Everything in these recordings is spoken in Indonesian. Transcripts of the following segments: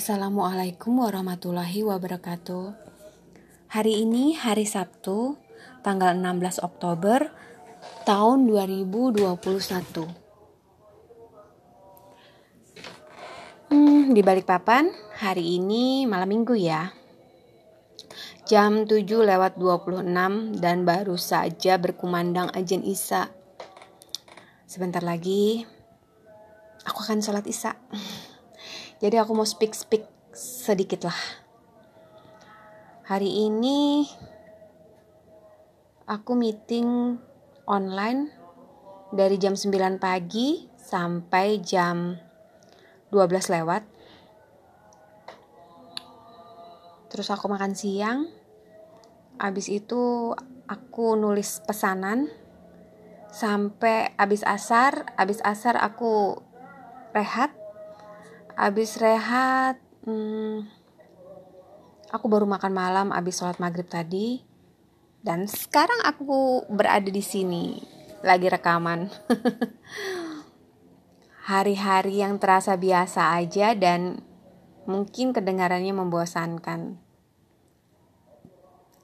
Assalamualaikum warahmatullahi wabarakatuh. Hari ini hari Sabtu, tanggal 16 Oktober tahun 2021. Hmm, di balik papan, hari ini malam minggu ya. Jam 7 lewat 26 dan baru saja berkumandang ajen Isa. Sebentar lagi aku akan sholat Isa. Jadi aku mau speak-speak sedikit lah. Hari ini aku meeting online dari jam 9 pagi sampai jam 12 lewat. Terus aku makan siang. Habis itu aku nulis pesanan sampai habis asar, habis asar aku rehat Abis rehat, hmm, aku baru makan malam abis sholat maghrib tadi. Dan sekarang aku berada di sini, lagi rekaman. Hari-hari yang terasa biasa aja dan mungkin kedengarannya membosankan.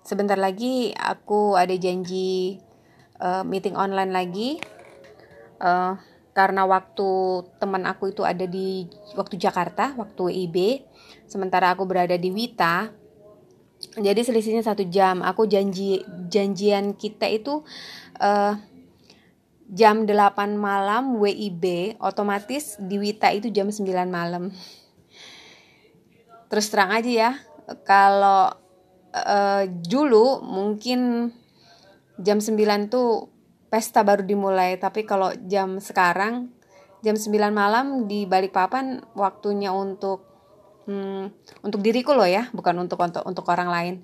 Sebentar lagi aku ada janji uh, meeting online lagi. Uh, karena waktu teman aku itu ada di waktu Jakarta, waktu WIB, sementara aku berada di Wita. Jadi selisihnya satu jam. Aku janji janjian kita itu uh, jam 8 malam WIB, otomatis di Wita itu jam 9 malam. Terus terang aja ya, kalau uh, dulu mungkin jam 9 tuh pesta baru dimulai tapi kalau jam sekarang jam 9 malam di balik papan waktunya untuk hmm, untuk diriku loh ya bukan untuk untuk untuk orang lain.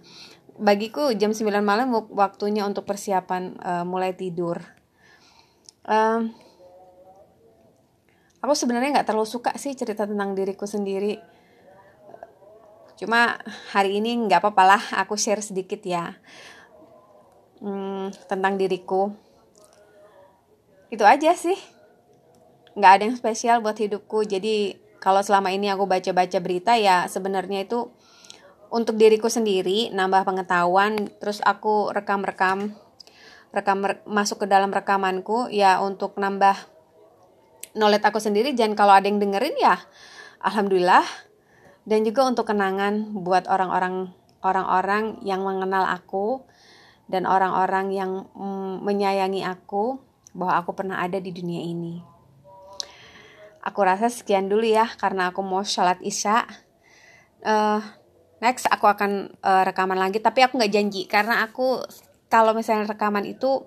Bagiku jam 9 malam waktunya untuk persiapan uh, mulai tidur. Um, aku sebenarnya nggak terlalu suka sih cerita tentang diriku sendiri. Cuma hari ini nggak apa-apa lah aku share sedikit ya hmm, tentang diriku itu aja sih. Nggak ada yang spesial buat hidupku. Jadi kalau selama ini aku baca-baca berita ya sebenarnya itu untuk diriku sendiri nambah pengetahuan terus aku rekam-rekam rekam masuk ke dalam rekamanku ya untuk nambah knowledge aku sendiri. Dan kalau ada yang dengerin ya alhamdulillah. Dan juga untuk kenangan buat orang-orang orang-orang yang mengenal aku dan orang-orang yang mm, menyayangi aku bahwa aku pernah ada di dunia ini. Aku rasa sekian dulu ya karena aku mau sholat isya. Uh, next aku akan uh, rekaman lagi tapi aku nggak janji karena aku kalau misalnya rekaman itu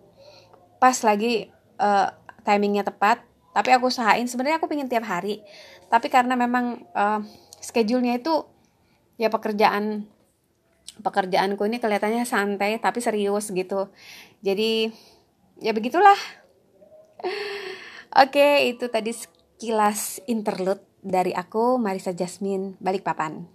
pas lagi uh, timingnya tepat tapi aku usahain sebenarnya aku pengen tiap hari tapi karena memang uh, schedule-nya itu ya pekerjaan pekerjaanku ini kelihatannya santai tapi serius gitu jadi ya begitulah Oke, itu tadi sekilas interlude dari aku Marisa Jasmine Balikpapan.